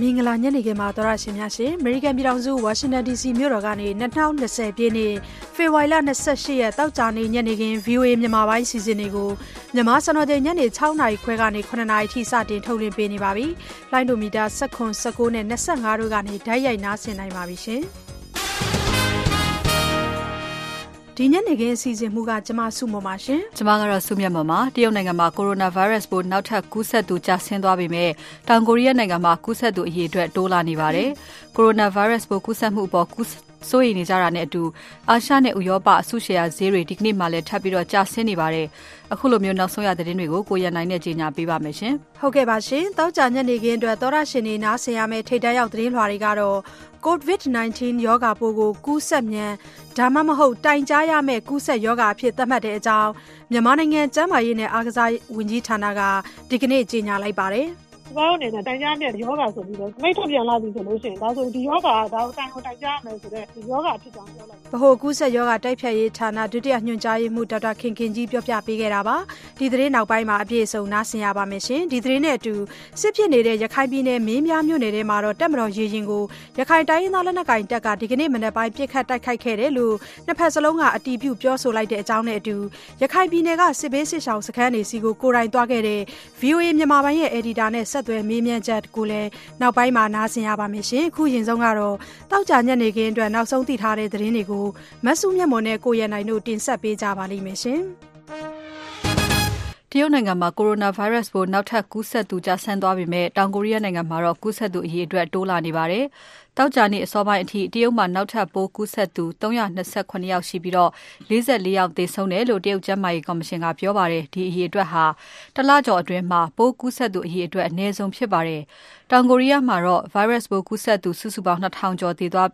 မင်္ဂလာညနေခင်းပါသောရရှင်များရှင်အမေရိကန်ပြည်ထောင်စုဝါရှင်တန် DC မြို့တော်ကနေ2020ပြည့်နှစ်ဖေဖော်ဝါရီလ28ရက်တောက်ကြနေ့ညနေခင်း VOA မြန်မာပိုင်းစီစဉ်တွေကိုမြန်မာစံတော်ချိန်ညနေ6နာရီခွဲကနေ9နာရီထိစတင်ထုတ်လွှင့်ပေးနေပါပြီ။လိုင်းဒိုမီတာ19 19နဲ့25တို့ကနေဓာတ်ရိုက်နားဆင်နိုင်ပါပြီရှင်။ ဒီညနေခင်းအစီအစဉ်မှုကကျမစုမပါရှင်ကျမကတော့စုမြတ်မပါတရုတ်နိုင်ငံမှာကိုရိုနာဗိုင်းရပ်စ်ပိုးနောက်ထပ်ကူးစက်သူကျဆင်းသွားပြီမဲ့တောင်ကိုရီးယားနိုင်ငံမှာကူးစက်သူအရေအတွက်တိုးလာနေပါတယ်ကိုရိုနာဗိုင်းရပ်စ်ပိုးကူးစက်မှုအပေါ်ကူး စိုးရိမ်နေကြတာနဲ့အတူအာရှနဲ့ဥရောပအစုရှယ်ယာဈေးတွေဒီကနေ့မှလည်းထပ်ပြီးတော့ကျဆင်းနေပါတယ်။အခုလိုမျိုးနောက်ဆုံးရသတင်းတွေကိုကိုရနိုင်နဲ့ကြီးညာပေးပါမယ်ရှင်။ဟုတ်ကဲ့ပါရှင်။တောက်ကြညနေခင်းအတွက်သောရရှင်နေနားဆင်ရမယ့်ထိတ်တန့်ရောက်သတင်းလွှာတွေကတော့ COVID-19 ရောဂါပိုးကိုကူးစက်မြန်ဒါမှမဟုတ်တိုင်ကြားရမယ့်ကူးစက်ရောဂါအဖြစ်သတ်မှတ်တဲ့အကြောင်းမြန်မာနိုင်ငံကျန်းမာရေးနဲ့အားကစားဝန်ကြီးဌာနကဒီကနေ့ကြေညာလိုက်ပါတယ်။ ကျမတို့အနေနဲ့တိုင်ကြားတဲ့ယောဂါဆိုပြီးတော့မိတ်ထုတ်ပြန်လာပြီဆိုလို့ရှိရင်ဒါဆိုဒီယောဂါကဒါကိုတိုင်ကိုတိုင်ကြားရမယ်ဆိုတော့ဒီယောဂါဖြစ်ကြောင်းပြောလိုက်ဗဟိုကူးစက်ယောဂါတိုက်ဖြတ်ရေးဌာနဒုတိယညွှန်ကြားရေးမှူးဒေါက်တာခင်ခင်ကြီးပြောပြပေးခဲ့တာပါဒီသတင်းနောက်ပိုင်းမှာအပြည့်အစုံနားဆင်ရပါမယ်ရှင်ဒီသတင်းနဲ့အတူစစ်ဖြစ်နေတဲ့ရခိုင်ပြည်နယ်မင်းပြားမြို့နယ်ထဲမှာတော့တက်မတော်ရေရင်ကိုရခိုင်တိုင်းရင်းသားလက်နက်ကိုင်တပ်ကဒီကနေ့မနက်ပိုင်းပြစ်ခတ်တိုက်ခိုက်ခဲ့တယ်လို့နှစ်ဖက်စလုံးကအတီးပြုပြောဆိုလိုက်တဲ့အကြောင်းနဲ့အတူရခိုင်ပြည်နယ်ကစစ်ဘေးစစ်ရှောင်စခန်းတွေစီကိုကိုယ်တိုင်သွားခဲ့တဲ့ VOA မြန်မာပိုင်းရဲ့ editor နဲ့ဆက်သွယ်မေးမြန်းချက်ကိုလည်းနောက်ပိုင်းမှာနားဆင်ရပါမယ်ရှင်အခုရင်ဆုံးကတော့တောက်ကြညနေခင်းအတွက်နောက်ဆုံးသိထားတဲ့သတင်းတွေကိုမဆုမြတ်မွန်နဲ့ကိုရနိုင်တို့တင်ဆက်ပေးကြပါလိမ့်မယ်ရှင်တရုတ်နိုင်ငံမှာကိုရိုနာဗိုင်းရပ်စ်ပိုးနောက်ထပ်ကူးစက်သူကျဆင်းသွားပြီမဲ့တောင်ကိုရီးယားနိုင်ငံမှာတော့ကူးစက်သူအရေအတွက်တိုးလာနေပါတယ်။ တောက်ကြနေ့အစောပိုင်းအထိတရုတ်မှာနောက်ထပ်ပိုးကူးစက်သူ329ယောက်ရှိပြီးတော့44ယောက်သေဆုံးတယ်လို့တရုတ်ကျန်းမာရေးကော်မရှင်ကပြောပါတယ်။ဒီအရေအတွက်ဟာတလကျော်အတွင်းမှာပိုးကူးစက်သူအရေအတွက်အနည်းဆုံးဖြစ်ပါတယ်။တောင်ကိုရီးယားမှာတော့ virus ပိုးကူးစက်သူစုစုပေါင်း2000ကျော်သေသွား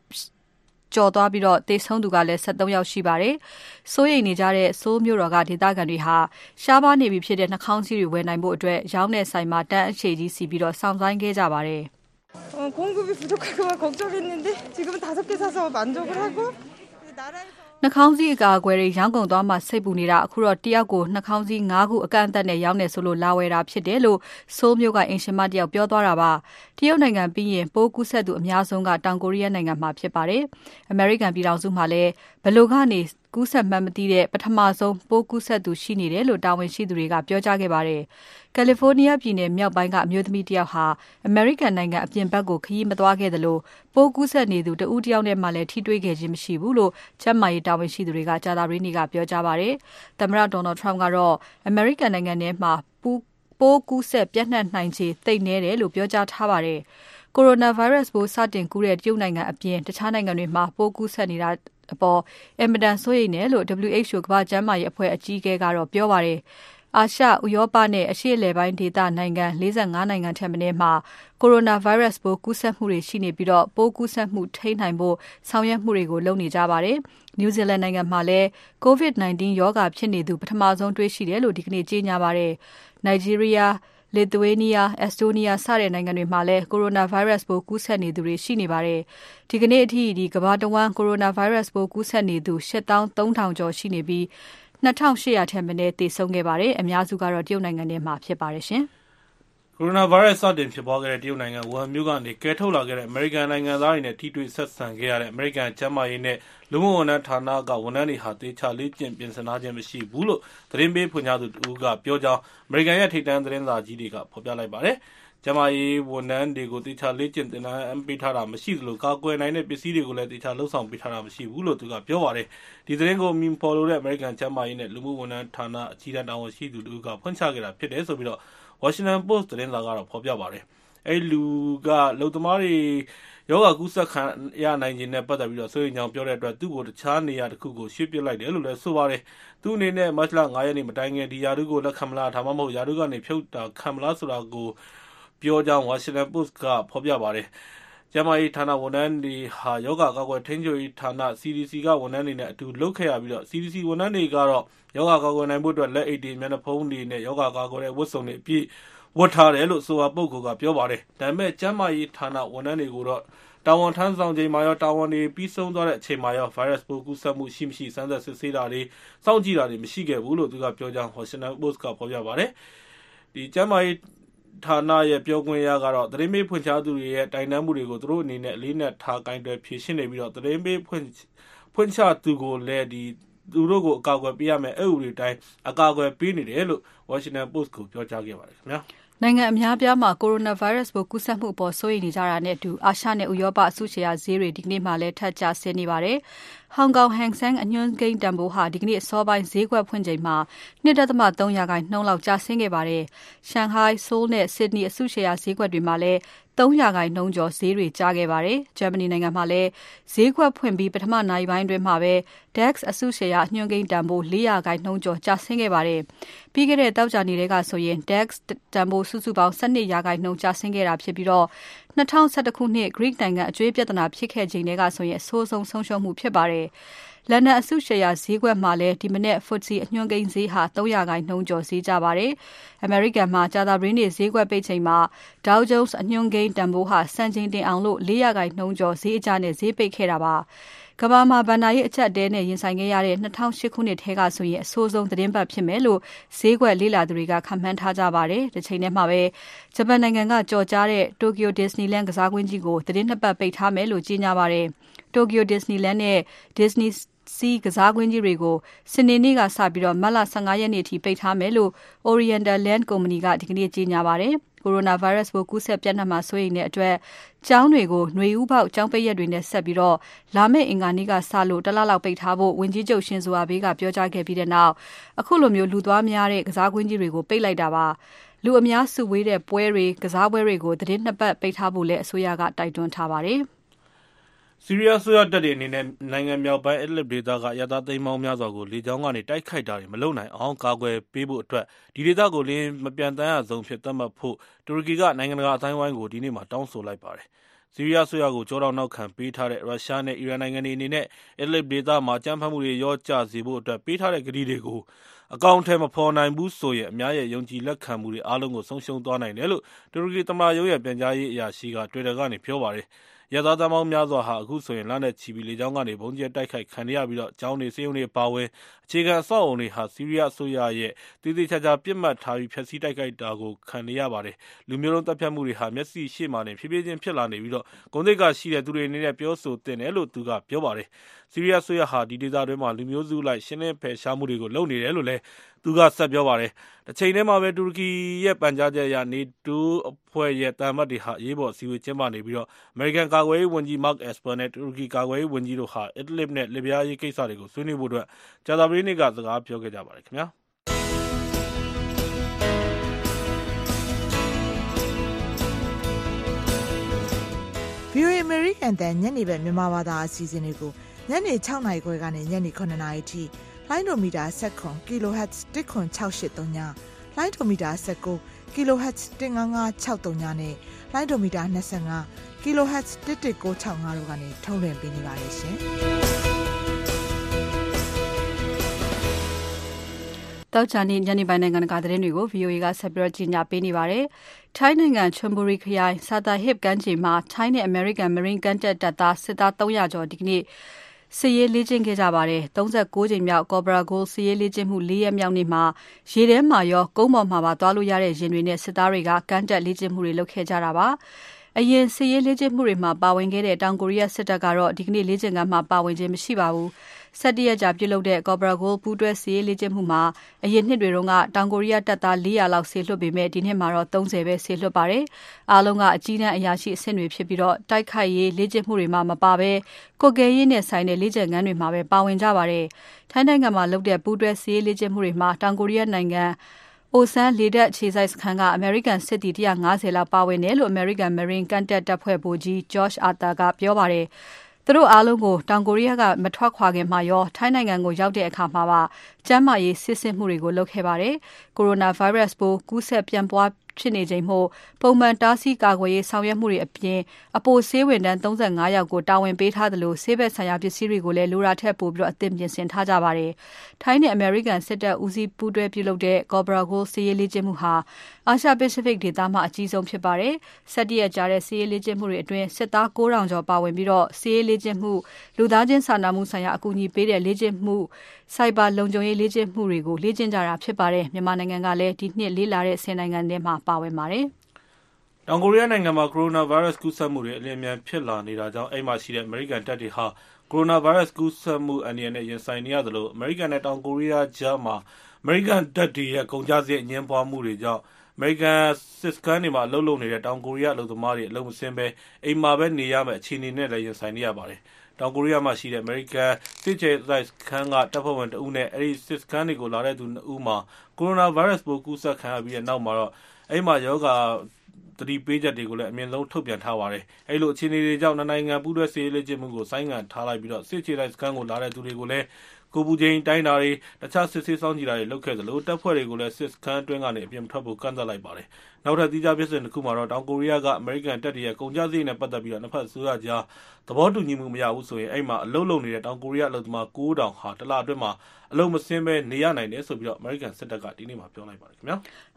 ကျော်သွားပြီးတော့တေဆုံးသူကလည်း73ယောက်ရှိပါတယ်။စိုးရိမ်နေကြတဲ့ဆိုးမျိုးတော်ကဒေသခံတွေဟာရှားပါးနေပြီဖြစ်တဲ့နှာခေါင်းစည်းတွေဝယ်နိုင်ဖို့အတွက်ရောင်းတဲ့ဆိုင်မှာတန်းအခြေကြီးစီပြီးတော့စောင့်ဆိုင်းခဲ့ကြပါတယ် 어, 공급이 부족할까 봐 걱정했는데 지금은 다섯 개 사서 만족을 하고 나라에서 နှာခေါင်းစည်းအကာအကွယ်တွေရောင်းကုန်သွားမှစိတ်ပူနေတာအခုတော့တယောက်ကိုနှာခေါင်းစည်း၅ခုအကန့်အသတ်နဲ့ရောင်းနေဆိုလို့လာဝယ်တာဖြစ်တယ်လို့ဆိုးမျိုးကအင်ရှင်မတယောက်ပြောသွားတာပါတရုတ်နိုင်ငံပြီးရင်ပိုးကူးစက်သူအများဆုံးကတောင်ကိုရီးယားနိုင်ငံမှာဖြစ်ပါတယ်အမေရိကန်ပြည်ထောင်စုမှာလည်းဘလို့ကနေကူးစက်မှန်းမသိတဲ့ပထမဆုံးပိုးကူးစက်သူရှိနေတယ်လို့တာဝန်ရှိသူတွေကပြောကြားခဲ့ပါတယ် ကယ်လီဖိုးနီးယားပြည်နယ်မြောက်ပိုင်းကအမျိုးသမီးတယောက်ဟာအမေရိကန်နိုင်ငံအပြင်ဘက်ကိုခရီးမသွားခဲ့သလိုပိုးကူးစက်နေသူတဦးတယောက်နဲ့မှလည်းထိတွေ့ခဲ့ခြင်းမရှိဘူးလို့ကျန်းမာရေးတာဝန်ရှိသူတွေကကြာသပတေးနေ့ကပြောကြားပါတယ်။သမ္မတ Donald Trump ကတော့အမေရိကန်နိုင်ငံထဲမှာပိုးကူးစက်ပြန့်နှံ့နိုင်ခြေသိပ်နည်းတယ်လို့ပြောကြားထားပါတယ်။ကိုရိုနာဗိုင်းရပ်စ်ပိုးစတင်ကူးတဲ့တရုတ်နိုင်ငံအပြင်တခြားနိုင်ငံတွေမှာပိုးကူးစက်နေတာအပေါ်အင်မတန်စိုးရိမ်တယ်လို့ WHO ကမ္ဘာ့ကျန်းမာရေးအဖွဲ့အကြီးအကဲကတော့ပြောပါတယ်။ အာရှ၊ဥရောပနဲ့အရှေ့အလယ်ပိုင်းဒေသနိုင်ငံ၄၅နိုင်ငံထက်မနည်းမှာကိုရိုနာဗိုင်းရပ်စ်ပိုးကူးစက်မှုတွေရှိနေပြီးပိုးကူးစက်မှုထိန်းနိုင်ဖို့ဆောင်ရွက်မှုတွေကိုလုပ်နေကြပါတယ်။နယူးဇီလန်နိုင်ငံမှာလည်း COVID-19 ရောဂါဖြစ်နေသူပထမဆုံးတွေ့ရှိတယ်လို့ဒီကနေ့ကြေညာပါတယ်။နိုင်ဂျီးရီးယား၊လစ်သူယေးနီးယား၊အက်စတိုးနီးယားစတဲ့နိုင်ငံတွေမှာလည်းကိုရိုနာဗိုင်းရပ်စ်ပိုးကူးစက်နေသူတွေရှိနေပါတယ်။ဒီကနေ့အထိကမ္ဘာတဝန်းကိုရိုနာဗိုင်းရပ်စ်ပိုးကူးစက်နေသူ၈သောင်း၃ထောင်ကျော်ရှိနေပြီး 2800ထက်မနည်းသေဆုံးခဲ့ပါတယ်။အများစုကတော့တရုတ်နိုင်ငံထဲမှာဖြစ်ပါတယ်ရှင်။ကိုရိုနာဗိုင်းရပ်စ်စတင်ဖြစ်ပွားခဲ့တဲ့တရုတ်နိုင်ငံဝူဟန်မြို့ကနေကယ်ထုတ်လာခဲ့တဲ့အမေရိကန်နိုင်ငံသားတွေနဲ့ထိတွေ့ဆက်ဆံခဲ့ရတဲ့အမေရိကန်ကျန်းမာရေးနဲ့လူမှုဝန်ထမ်းဌာနကဝန်ထမ်းတွေဟာသေချာလေ့ကျင့်ပြင်ဆင်ထားခြင်းမရှိဘူးလို့သတင်းပေးဖွင့်ကြားသူတဦးကပြောကြောင်းအမေရိကန်ရဲ့ထိပ်တန်းသတင်းစာကြီးတွေကဖော်ပြလိုက်ပါတယ်။ ကျန်းမာရေးဝန်ထမ်းတွေကိုသေချာလေ့ကျင့်သင်တန်းပေးထားတာမရှိသလိုကာကွယ်နိုင်တဲ့ပစ္စည်းတွေကိုလည်းသေချာလုပ်ဆောင်ပေးထားတာမရှိဘူးလို့သူကပြောပါတယ်။ဒီသတင်းကိုအမည်မဖော်လိုတဲ့အမေရိကန်ကျန်းမာရေးနဲ့လူမှုဝန်ထမ်းဌာနအကြီးတန်းတာဝန်ရှိသူတဦးကဖွင့်ချခဲ့တာဖြစ်တယ်ဆိုပြီး Washington Post သတင်းစာကဖော်ပြပါတယ်။အဲဒီလူကအလုပ်သမားတွေရောဂါကူးစက်ခံရနိုင်ခြေနဲ့ပတ်သက်ပြီးစိုးရိမ်ကြောင်းပြောတဲ့အတွက်သူ့ကိုတခြားနေရာတခုကိုရွှေ့ပစ်လိုက်တယ်လို့လည်းဆိုပါတယ်။သူ့အနေနဲ့မတ်လ၅ရက်နေ့မတိုင်ခင်ဒီရာထူးကိုလက်ခံမလားဒါမှမဟုတ်ရာထူးကနေဖြုတ်တာခံမလားဆိုတာကို ပြောကြောင်း Washington Post က ဖော်ပြပါတယ်။ကျန်းမာရေးဌာနဝန်ထမ်းတွေဟာ ရောဂါကာကွယ်ထိန်းချုပ်ရေးဌာန CDC က ဝန်ထမ်းတွေနဲ့အတူ လုပ်ခဲ့ရပြီး CDC ဝန်ထမ်းတွေကတော့ ရောဂါကာကွယ်နိုင်ဖို့အတွက် လက်အိတ်တွေ၊မျက်နှာဖုံးတွေနဲ့ ရောဂါကာကွယ်တဲ့ ဝတ်စုံတွေ အပြည့်ဝတ်ထားတယ်လို့ အဆိုပါပုဂ္ဂိုလ်က ပြောပါတယ်။ဒါပေမယ့်ကျန်းမာရေးဌာန ဝန်ထမ်းတွေကိုတော့ တာဝန်ထမ်းဆောင်ချိန်မှာရော၊တာဝန်တွေ ပြီးဆုံးသွားတဲ့အချိန်မှာရော ဗိုင်းရပ်စ်ပိုးကူးစက်မှု ရှိမရှိ စမ်းသပ်စစ်ဆေးတာတွေ၊စောင့်ကြည့်တာတွေ မရှိခဲ့ဘူးလို့ သူကပြောကြောင်း Washington Post က ဖော်ပြပါတယ်။ကျန်းမာရေး ဌာနရဲ့ပြောခွင့်ရကတော့သတင်းပေးဖွင့်ချသူတွေရဲ့တိုင်တန်းမှုတွေကိုသူတို့အနေနဲ့အလေးနက်ထားကင်တွယ်ဖြေရှင်းနေပြီးတော့သတင်းပေးဖွင့်ဖွင့်ချသူကိုလည်းဒီသူတို့ကိုအကာအကွယ်ပေးရမယ်အဲ့ဥပဒေတိုင်းအကာအကွယ်ပေးနေတယ်လို့ Washington Post ကိုပြောကြားခဲ့ပါတယ်ခင်ဗျာ နိုင်ငံအများပြားမှာကိုရိုနာဗိုင်းရပ်စ်ပိုးကူးစက်မှုအပေါ် စိုးရိမ်နေကြတာနဲ့အတူ အာရှနဲ့ ဥရောပ အစုရှယ်ယာဈေးတွေ ဒီကနေ့မှလည်း ထပ်ကျဆင်းနေပါတယ်။ဟောင်ကောင် Hang Seng အညွှန်းကိန်းတန်ဖိုးဟာ ဒီကနေ့အစောပိုင်း ဈေးကွက်ဖွင့်ချိန်မှာ2.3ရာခိုင်နှုန်းလောက်ကျဆင်းခဲ့ပါတယ်။ Shanghai, Seoul နဲ့ Sydney အစုရှယ်ယာဈေးကွက်တွေမှာလည်း 3ရာခိုင်နှုန်းကျော်ဈေးတွေကျခဲ့ပါတယ်။ဂျာမနီနိုင်ငံမှာလည်းဈေးကွက်ဖွင့်ပြီးပထမနာရီပိုင်းအတွင်းမှာပဲ DAX အစုရှယ်ယာအညွှန်းကိန်းတန်ဖိုး4ရာခိုင်နှုန်းကျော်ကျဆင်းခဲ့ပါတယ်။ပြီးခဲ့တဲ့သောကြာနေ့ကဆိုရင် DAX တန်ဖိုးစုစုပေါင်း12ရာခိုင်နှုန်းကျဆင်းခဲ့တာဖြစ်ပြီးတော့2011ခုနှစ် Greek နိုင်ငံအကျွေးပြဿနာဖြစ်ခဲ့ချိန်ကဆိုရင်အဆိုးဆုံးဆုံးရှုံးမှုဖြစ်ပါတယ်။ လန်ဒန်အစုရှယ်ယာဈေးကွက်မှာလည်း ဒီမနက် FTSE အညွှန်းကိန်းဈေးဟာ3ရာခိုင်နှုန်းကျော်ဈေးကျပါတယ်။အမေရိကန်မှာ ကြာသပတေးနေ့ဈေးကွက်ပိတ်ချိန်မှာ Dow Jones အညွှန်းကိန်းတန်ဖိုးဟာ စံချိန်တင်အောင်လို့4ရာခိုင်နှုန်းကျော်ဈေးအကျနဲ့ ဈေးပိတ်ခဲ့တာပါ။ကမ္ဘာမှာ ဘဏ္ဍာရေးအကျပ်အတည်းနဲ့ ရင်ဆိုင်ခဲ့ရတဲ့2008ခုနှစ်ထဲကဆိုရင် အဆိုးဆုံးသတင်းပတ်ဖြစ်မယ်လို့ ဈေးကွက်လေ့လာသူတွေက ခန့်မှန်းထားကြပါတယ်။တစ်ချိန်တည်းမှာပဲ ဂျပန်နိုင်ငံကကြော်ကြားတဲ့ Tokyo Disneyland ကစားကွင်းကြီးကိုသတင်းနှစ်ပတ် ပိတ်ထားမယ်လို့ ကြေညာပါတယ်။ Tokyo Disneyland နဲ့ Disney Sea ကစားကွင်းကြီးတွေကိုစနေနေ့ကစပြီးမတ်လ15ရက်နေ့အထိပိတ်ထားမယ်လို့ Oriental Land ကုမ္ပဏီကဒီကနေ့ကြေညာပါတယ်။ Coronavirus ပိုးကူးစက်ပျံ့နှံ့မှာစိုးရိမ်တဲ့အတွက်ကျောင်းတွေကိုနွေဦးပေါက်ကျောင်းပိတ်ရက်တွေနဲ့ဆက်ပြီးလာမယ့်အင်္ဂါနေ့ကစလို့တလလောက်ပိတ်ထားဖို့ဝန်ကြီးချုပ် Shinzo Abe ကပြောကြားခဲ့ပြီးနောက်အခုလိုလူသွားများတဲ့ကစားကွင်းကြီးတွေကိုပိတ်လိုက်တာပါ။လူအများစုဝေးတဲ့ပွဲတွေ၊ကစားပွဲတွေကိုသီတင်း၂ပတ်ပိတ်ထားဖို့လည်းအစိုးရကတိုက်တွန်းထားပါတယ်။ ဆီးရီးယားအစိုးရတပ်တွေအနေနဲ့ နိုင်ငံမြောက်ပိုင်း Idlib ဒေသက အရပ်သားသိန်းပေါင်းများစွာကို လေကြောင်းကနေ တိုက်ခိုက်တာတွေ မလုပ်နိုင်အောင် ကာကွယ်ပေးဖို့အတွက် ဒီဒေသကို လေယာဉ်မပျံသန်းရဇုန်အဖြစ် သတ်မှတ်ဖို့ တူရကီက နိုင်ငံတကာ အသိုင်းအဝိုင်းကို ဒီနေ့မှာ တောင်းဆိုလိုက်ပါတယ်။ဆီးရီးယားအစိုးရကို ကျောထောက်နောက်ခံပေးထားတဲ့ ရုရှားနဲ့ အီရန်နိုင်ငံတွေအနေနဲ့ Idlib ဒေသမှာ အကြမ်းဖက်မှုတွေ လျော့ကျစေဖို့အတွက် ပေးထားတဲ့ကတိတွေကို အကောင်အထည် မဖော်နိုင်ဘူးဆိုရင် အများရဲ့ ယုံကြည်လက်ခံမှုတွေ အားလုံးကို ဆုံးရှုံးသွားနိုင်တယ်လို့ တူရကီသမ္မတရုံးရဲ့ ပြန်ကြားရေးအရာရှိက Twitter ကနေ ပြောပါတယ်။ အရပ်သားသန်းပေါင်းများစွာဟာအခုဆိုရင်လနဲ့ချီပြီးလေကြောင်းကနေဗုံးကြဲတိုက်ခိုက်ခံနေရပြီးကျောင်းတွေ၊ဆေးရုံတွေအပါအဝင်အခြေခံအဆောက်အအုံတွေဟာဆီးရီးယားအစိုးရရဲ့သေသေချာချာပစ်မှတ်ထားပြီးဖျက်ဆီးတိုက်ခိုက်တာကိုခံနေရပါတယ်။လူမျိုးတုံးသတ်ဖြတ်မှုတွေဟာမျက်စိရှေ့မှာတင်ဖြည်းဖြည်းချင်းဖြစ်လာနေပြီးဂုဏ်သိက္ခာရှိတဲ့သူတွေအနေနဲ့ပြောဆိုသင့်တယ်လို့သူကပြောပါတယ်။ဆီးရီးယားအစိုးရဟာဒီဒေသတွင်းမှာလူမျိုးစုအလိုက်ရှင်းလင်းဖယ်ရှားမှုတွေကိုလုပ်နေတယ်လို့လည်း သူက ဆက်ပြောပါတယ်။တချိန်တည်းမှာပဲ တူရကီရဲ့ပန်ကြားချက်အရနေတိုးအဖွဲ့ရဲ့ သံအမတ်တွေဟာ အရေးပေါ် အစည်းအဝေး ကျင်းပနေပြီး အမေရိကန်ကာကွယ်ရေးဝန်ကြီး Mark Esper နဲ့ တူရကီကာကွယ်ရေးဝန်ကြီးတို့ဟာ Idlib နဲ့ လစ်ဗျားအရေးကိစ္စတွေကို ဆွေးနွေးဖို့ကြာသပတေးနေ့က စကားပြောခဲ့ကြပါတယ်ခင်ဗျာ။ VOA အမေရိကန်တန်ညနေဘက် မြန်မာဘာသာအစီအစဉ်တွေကို ညနေ6နာရီခွဲကနေ ညနေ9နာရီထိ လိုင်းဒိုမီတာ7 kHz 10683ညလိုင်းဒိုမီတာ19 kHz 15563ညနဲ့လိုင်းဒိုမီတာ25 kHz 11965တို့ကနေထုတ်လွှင့်ပေးနေပါတယ်ရှင်တောက်ချာနေညနေပိုင်းနိုင်ငံတကာသတင်းတွေကို VOA ကဆက်ပြီးကြီးညာပေးနေပါတယ်။ထိုင်းနိုင်ငံချွန်ဘူရီခရိုင်စာတာဟစ်ကမ်းခြေမှာထိုင်းနဲ့ American Marine ကမ်းတက်တပ်သားစစ်သား300ကျော်ဒီကနေ့ စစ်ရေးလေ့ကျင့်ခဲ့ကြပါတယ်။39ကြိမ်မြောက် Cobra Gold စစ်ရေးလေ့ကျင့်မှု၄ရက်မြောက်နေ့မှာရေထဲမှာရောကုန်းပေါ်မှာပါသွားလို့ရတဲ့ရင်တွေနဲ့စစ်သားတွေကကမ်းတက်လေ့ကျင့်မှုတွေလုပ်ခဲ့ကြတာပါ။ အရင်စစ်ရေးလေ့ကျင့်မှုတွေမှာပါဝင်ခဲ့တဲ့တောင်ကိုရီးယားစစ်တပ်ကတော့ဒီကနေ့လေ့ကျင့်ခန်းမှာပါဝင်ခြင်းမရှိပါဘူး။၁၁ရက်ကြာပြုလုပ်တဲ့ Cobra Gold ပူးတွဲစစ်ရေးလေ့ကျင့်မှုမှာအရင်နှစ်တွေတုန်းကတောင်ကိုရီးယားတပ်သား400လောက်စေလွှတ်ပေမဲ့ဒီနှစ်မှာတော့30ပဲစေလွှတ်ပါတယ်။အားလုံးကအကြီးတန်းအရာရှိအဆင့်တွေဖြစ်ပြီးတော့တိုက်ခိုက်ရေးလေ့ကျင့်မှုတွေမှာမပါဘဲကိုကယ်ရေးနဲ့ဆိုင်တဲ့လေ့ကျင့်ခန်းတွေမှာပဲပါဝင်ကြပါတယ်။ထိုင်းနိုင်ငံမှာလုပ်တဲ့ပူးတွဲစစ်ရေးလေ့ကျင့်မှုတွေမှာတောင်ကိုရီးယားနိုင်ငံ အိုဆန်းလေတပ်ခြေစိုက်စခန်းကအမေရိကန်စစ်သည်150လောက်ပါဝင်တယ်လို့ American Marine ကမ်းတက်တပ်ဖွဲ့ဗိုလ်ကြီး Josh Arthur ကပြောပါတယ်။သူတို့အားလုံးကိုတောင်ကိုရီးယားကမထွက်ခွာခင်မှာရောထိုင်းနိုင်ငံကိုရောက်တဲ့အခါမှာပါကျန်းမာရေးစစ်ဆေးမှုတွေကိုလုပ်ခဲ့ပါတယ်။ Coronavirus ပိုးကူးစက်ပြန့်ပွား ဖြစ်နေချိန်မို့ပုံမှန်တားဆီးကာကွယ်ရေးဆောင်ရွက်မှုတွေအပြင်အပိုဆေးဝန်ထမ်း35ယောက်ကိုတာဝန်ပေးထားသလိုဆေးဘက်ဆိုင်ရာပစ္စည်းတွေကိုလည်းလိုတာထက်ပိုပြီးအသင့်ပြင်ဆင်ထားကြပါတယ်။ထိုင်းနဲ့ American စစ်တပ်ဦးစီးပူးတွဲပြုလုပ်တဲ့ Cobra Gold စစ်ရေးလေ့ကျင့်မှုဟာ အာရှ Pacific ဒေသမှာ အကြီးဆုံးဖြစ်ပါတယ်။၁၁ ရက်ကြာတဲ့ စစ်ရေးလေ့ကျင့်မှုတွေအတွင်း စစ်သား9000ကျော်ပါဝင်ပြီးတော့စစ်ရေးလေ့ကျင့်မှု လူသားချင်းစာနာမှုဆိုင်ရာ အကူအညီပေးတဲ့ လေ့ကျင့်မှုစိုက်ဘာလုံခြုံရေး လေ့ကျင့်မှုတွေကို လေ့ကျင့်ကြတာဖြစ်ပါတယ်။မြန်မာနိုင်ငံကလည်း ဒီနှစ်လေးလာတဲ့10နိုင်ငံထဲမှာ ပါဝင်ပါတယ်။တောင်ကိုရီးယားနိုင်ငံမှာ ကိုရိုနာဗိုင်းရပ်စ်ကူးစက်မှုတွေ အလျင်အမြန်ဖြစ်လာနေတာကြောင့် အဲဒီမှာရှိတဲ့ အမေရိကန်တပ်တွေဟာ ကိုရိုနာဗိုင်းရပ်စ်ကူးစက်မှု အန္တရာယ်နဲ့ ရင်ဆိုင်နေရသလို အမေရိကန်နဲ့ တောင်ကိုရီးယားကြားမှာ အမေရိကန်တပ်တွေရဲ့ ကုန်ကျစရိတ်အငြင်းပွားမှုတွေကြောင့် အမေရိကန်စစ်စခန်းတွေမှာအလုပ်လုပ်နေတဲ့တောင်ကိုရီးယားအလုပ်သမားတွေအလုပ်မဆင်းဘဲအိမ်မှာပဲနေရမယ့်အခြေအနေနဲ့လည်းရင်ဆိုင်နေရပါတယ်။တောင်ကိုရီးယားမှာရှိတဲ့အမေရိကန်စစ်အခြေစိုက်စခန်းကတပ်ဖွဲ့ဝင်တဦးနဲ့အဲဒီစစ်စခန်းတွေကိုလာတဲ့သူနှစ်ဦးမှာကိုရိုနာဗိုင်းရပ်စ်ပိုးကူးစက်ခံရပြီးတဲ့နောက်မှာတော့အဲဒီမှာရောဂါသတိပေးချက်တွေကိုလည်းအမြင့်ဆုံးထုတ်ပြန်ထားပါတယ်။အဲဒီလိုအခြေအနေတွေကြောင့်နှစ်နိုင်ငံပူးတွဲစစ်ရေးလေ့ကျင့်မှုကိုဆိုင်းငံ့ထားလိုက်ပြီးစစ်အခြေစိုက်စခန်းကိုလာတဲ့သူတွေကိုလည်း ကိုယ်ပူချိန်တိုင်းတာတွေ၊တခြားစစ်ဆေးစောင့်ကြည့်တာတွေလုပ်ခဲ့သလို တပ်ဖွဲ့တွေကိုလည်း စစ်စခန်းအတွင်းကနေ အပြင်မထွက်ဖို့ ကန့်သတ်လိုက်ပါတယ်။ နောက်ထပ်သီးခြားဖြစ်စဉ်တခုမှာတော့တောင်ကိုရီးယားကအမေရိကန်တပ်တွေရဲ့ကုန်ကျစရိတ်နဲ့ပတ်သက်ပြီးနှစ်ဘက်အစိုးရကြားသဘောတူညီမှုမရဘူးဆိုရင်အဲဒီမှာအလုပ်လုပ်နေတဲ့တောင်ကိုရီးယားအလုပ်သမား၉,၀၀၀ဟာတလအတွင်းအလုပ်မဆင်းဘဲနေရနိုင်တယ်လို့အမေရိကန်စစ်တပ်ကဒီနေ့ပြောလိုက်ပါတယ်။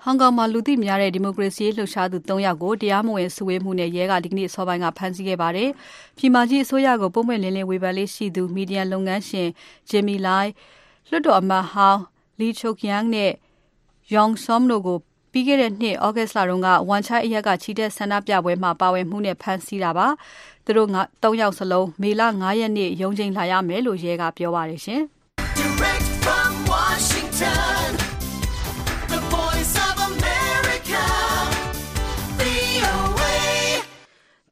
ဟောင်ကောင်မှာလူသိများတဲ့ဒီမိုကရေစီရေးလှုပ်ရှားသူ၃ယောက်ကိုတရားမဝင်စုဝေးမှုနဲ့ရဲကဒီနေ့အစောပိုင်းကဖမ်းဆီးခဲ့ပါတယ်။ပြည်မကြီးအစိုးရကိုပွင့်ပွင့်လင်းလင်းဝေဖန်လေ့ရှိသူမီဒီယာလုပ်ငန်းရှင် Jimmy Lai ၊လွှတ်တော်အမတ်ဟောင်း Lee Cheuk-yang နဲ့ Yong Som တို့ကို ပြီးခဲ့တဲ့နှစ် August လတုန်းက Wan Chai အရပ်ကချီတက်ဆန္ဒပြပွဲမှာပါဝင်မှုနဲ့ဖမ်းဆီးတာပါ။သူတို့၃ယောက်စလုံးမေလ၅ရက်နေ့ရုံးချိန်းလာရမယ်လို့ရဲကပြောပါတယ်။ VOA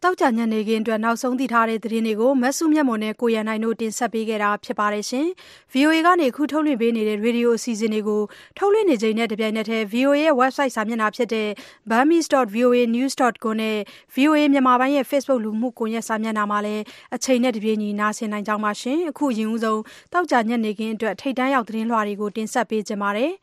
သောကြာညနေခင်းအတွက်နောက်ဆုံးသိထားတဲ့သတင်းတွေကိုမစုမြတ်မွန်နဲ့ကိုရန်နိုင်တို့တင်ဆက်ပေးခဲ့တာဖြစ်ပါတယ်။ VOA ကနေအခုထုတ်လွှင့်ပေးနေတဲ့ရေဒီယိုအစီအစဉ်တွေကိုထုတ်လွှင့်နေချိန်နဲ့တပြိုင်နက်တည်း VOA ရဲ့ Website စာမျက်နှာဖြစ်တဲ့ burmese.voanews.com နဲ့ VOA မြန်မာပိုင်းရဲ့ Facebook လူမှုကွန်ယက်စာမျက်နှာမှာလည်းအချိန်နဲ့တပြေးညီနားဆင်နိုင်ကြောင်းပါ။အခုအရင်ဆုံးသောကြာညနေခင်းအတွက်ထိပ်တန်းရောက်သတင်းလွှာတွေကိုတင်ဆက်ပေးချင်ပါတယ်။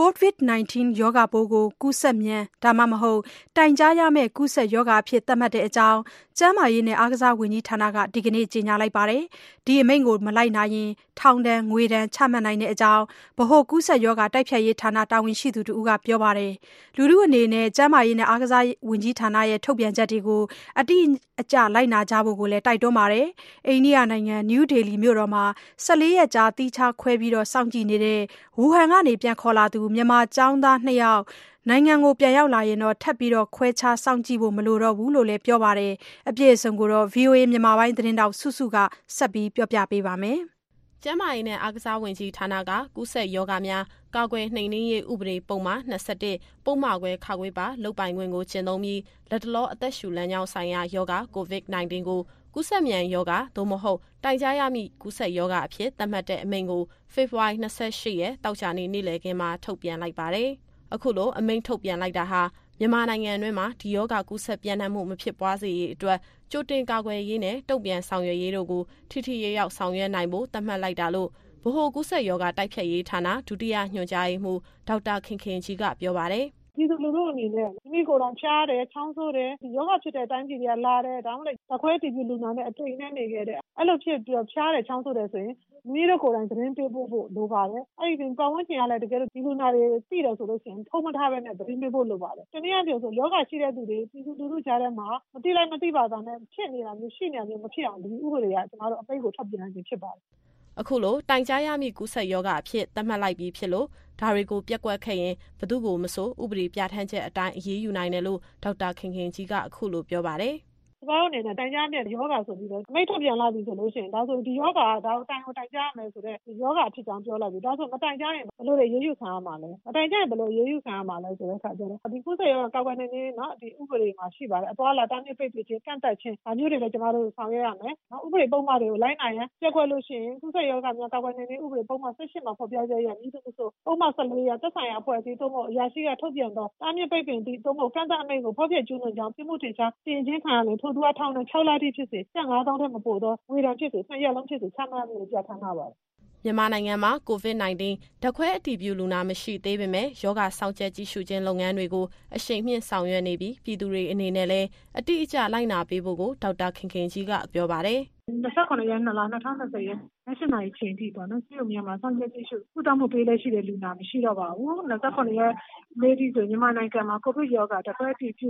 COVID-19 ရောဂါပိုးကို ကူးစက်မြန် ဒါမှမဟုတ် တိုင်ကြားရမယ့် ကူးစက်ရောဂါအဖြစ် သတ်မှတ်တဲ့အကြောင်း ကျန်းမာရေးနဲ့ အားကစားဝန်ကြီးဌာနက ဒီကနေ့ ကြေညာလိုက်ပါတယ်။ဒီအမိန့်ကို မလိုက်နာရင် ထောင်ဒဏ်၊ငွေဒဏ် ချမှတ်နိုင်တဲ့အကြောင်း ဗဟိုကူးစက်ရောဂါ တိုက်ဖျက်ရေးဌာန တာဝန်ရှိသူတဦးက ပြောပါတယ်။လူထုအနေနဲ့ ကျန်းမာရေးနဲ့ အားကစားဝန်ကြီးဌာနရဲ့ ထုတ်ပြန်ချက်တွေကို အတိအကျ လိုက်နာကြဖို့လည်း တိုက်တွန်းပါတယ်။အိန္ဒိယနိုင်ငံ နယူးဒေလီမြို့တော်မှာ ၁၄ ရက်ကြာ သီးခြားခွဲပြီး စောင့်ကြည့်နေတဲ့ ဝူဟန်ကနေ ပြန်ခေါ်လာသူမြန်မာကျောင်းသား၂ယောက်နိုင်ငံပြန်ရောက်လာရင်ထပ်ပြီးခွဲခြားစောင့်ကြည့်ဖို့မလိုတော့ဘူးလို့လည်းပြောပါတယ်။အပြည့်အစုံကိုဗွီအိုအေမြန်မာပိုင်းသတင်းထောက်စုစုကဆက်ပြောပြပေးပါမယ်။ကျန်းမာရေးနဲ့အားကစားဝန်ကြီးဌာနကကူးစက်ရောဂါများကာကွယ်နှိမ်နင်းရေးဥပဒေပုဒ်မ၂၁ပုဒ်မခွဲပါလုပ်ပိုင်ခွင့်ကိုကျင့်သုံးပြီးလတ်တလောအသက်ရှူလမ်းကြောင်းဆိုင်ရာရောဂါ COVID-19 ကို ကူးစက်မြန်ရောဂါသို့မဟုတ် တိုင်ကြားရမည့်ကူးစက်ရောဂါအဖြစ်သတ်မှတ်တဲ့အမိန့်ကို ဖေဖော်ဝါရီ ၂၈ ရက်သောကြာနေ့နေ့လည်ခင်းမှာ ထုတ်ပြန်လိုက်ပါတယ်။အခုလိုအမိန့်ထုတ်ပြန်လိုက်တာဟာ မြန်မာနိုင်ငံတွင်းမှာ ဒီရောဂါကူးစက်ပျံ့နှံ့မှု မဖြစ်ပွားစေရေးအတွက် ကြိုတင်ကာကွယ်ရေးနဲ့ တုံ့ပြန်ဆောင်ရွက်ရေးတို့ကို ထိထိရောက်ရောက် ဆောင်ရွက်နိုင်ဖို့ သတ်မှတ်လိုက်တာလို့ ဗဟိုကူးစက်ရောဂါ တိုက်ဖျက်ရေးဌာန ဒုတိယညွှန်ကြားရေးမှူး ဒေါက်တာခင်ခင်ကြီးက ပြောပါတယ်။“ ပြည်သူလူထုအနေနဲ့ မိမိကိုယ်တိုင်ဖျားတယ်၊ချောင်းဆိုးတယ်၊ရောဂါဖြစ်တဲ့ တိုင်းပြည်တွေကလာတယ်။ဒါမှမဟုတ်လည်းဓာတ်ခွဲအတည်ပြုလူနာနဲ့ အတိမ်အနွဲ့နေခဲ့တယ်။အဲလိုဖြစ်ပြီးတော့ ဖျားတယ်၊ချောင်းဆိုးတယ်ဆိုရင် မိမိတို့ကိုယ်တိုင် သတင်းပေးပို့ဖို့ လိုပါတယ်။အဲဒီအပြင်ပတ်ဝန်းကျင်ကလည်း တကယ်လို့ ဒီလူနာတွေ သိတယ်ဆိုရင် ဖုံးမထားဘဲနဲ့ သတင်းပေးဖို့လိုပါတယ်။တနည်းအားဖြင့်ဆို ရောဂါရှိတဲ့သူတွေ ပြည်သူလူထုကြားထဲမှာ မသိလိုက် မသိဘာသာနဲ့ ဖြစ်နေတာမျိုး ရှိနေတာမျိုး မဖြစ်အောင် ဒီဥပဒေက ကျမတို့အမိန့်ကို ထုတ်ပြန်လိုက်ခြင်းဖြစ်ပါတယ်။” အခုလိုတိုင်ကြားရမည့်ကူးစက်ရောဂါအဖြစ်သတ်မှတ်လိုက်ပြီဖြစ်လို့ဒါတွေကိုပျက်ကွက်ခဲ့ရင်ဘယ်သူ့ကိုမဆိုဥပဒေပြဌာန်းချက်အတိုင်းအရေးယူနိုင်တယ်လို့ဒေါက်တာခင်ခင်ကြီးကအခုလိုပြောပါတယ်။“ ကျမတို့အနေနဲ့ တိုင်ကြားရမယ့်ရောဂါဆိုပြီးတော့ အမိန့်ထုတ်ပြန်လိုက်ပြီဆိုရင် ဒါဆို ဒီရောဂါကဒါကိုတိုင်ကိုတိုင်ကြားရမယ်ဆိုတဲ့ ရောဂါဖြစ်ကြောင်း ပြောလိုက်ပြီ။ဒါဆို မတိုင်ကြားရင် ဘယ်လိုတွေ အရေးယူခံရမှာလဲ။မတိုင်ကြားရင် ဘယ်လိုအရေးယူခံရမှာလဲ ဆိုတဲ့အခါကျတော့ ဒီကူးစက်ရောဂါ ကာကွယ်နှိမ်နင်းရေး ဥပဒေမှာ ရှိပါတယ်။အသွားအလာ တားမြစ်ပိတ်ပင်ခြင်း၊ကန့်သတ်ခြင်း ဒါမျိုးတွေလည်း ကျမတို့ ဆောင်ရွက်ရမယ်။ဥပဒေပုဒ်မတွေကို လိုက်နာရန် ပျက်ကွက်လို့ရှိရင် ကူးစက်ရောဂါများ ကာကွယ်နှိမ်နင်းရေး ဥပဒေပုဒ်မ ၁၈ မှာ ဖော်ပြချက်အရ မည်သူမဆို ပုဒ်မ ၁၄ အရ သက်ဆိုင်ရာ အဖွဲ့အစည်း သို့မဟုတ် အရာရှိက ထုတ်ပြန်သော တားမြစ်ပိတ်ပင်သည့် သို့မဟုတ် ကန့်သတ်အမိန့်ကို ဖောက်ဖျက်ကျူးလွန်ကြောင်း ပြစ်မှုထင်ရှား စီရင်ခြင်းခံရလျှင် ထိုသူအားထောင်ဒဏ် ၆လထိဖြစ်စေ၊ကျပ် ၅သောင်းထက်မပိုသော ငွေဒဏ်ဖြစ်စေ၊နှစ်ရပ်လုံးဖြစ်စေ ချမှတ်အပ်မည်ဟုပြဌာန်းထားပါတယ်။”မြန်မာနိုင်ငံမှာ COVID-19 ဓာတ်ခွဲအတည်ပြုလူနာ မရှိသေးပေမဲ့ ရောဂါစောင့်ကြပ် ကြည့်ရှုခြင်းလုပ်ငန်းတွေကို အရှိန်မြှင့်ဆောင်ရွက်နေပြီး ပြည်သူတွေအနေနဲ့လည်း အတိအကျလိုက်နာပေးဖို့ကို ဒေါက်တာခင်ခင်ကြီးက ပြောပါတယ်။“၂၇ရက် ၂လ ၂၀၂၀ ရက် ည ၈နာရီချိန်ထိပေါ့နော်။ဆေးရုံများမှာ စောင့်ကြပ်ကြည့်ရှု ကုသမှုပေးလျက်ရှိတဲ့ လူနာမရှိတော့ပါဘူး။၂၇ ရက်နေ့အထိဆို မြန်မာနိုင်ငံမှာ ကိုဗစ်ရောဂါ ဓာတ်ခွဲအတည်ပြု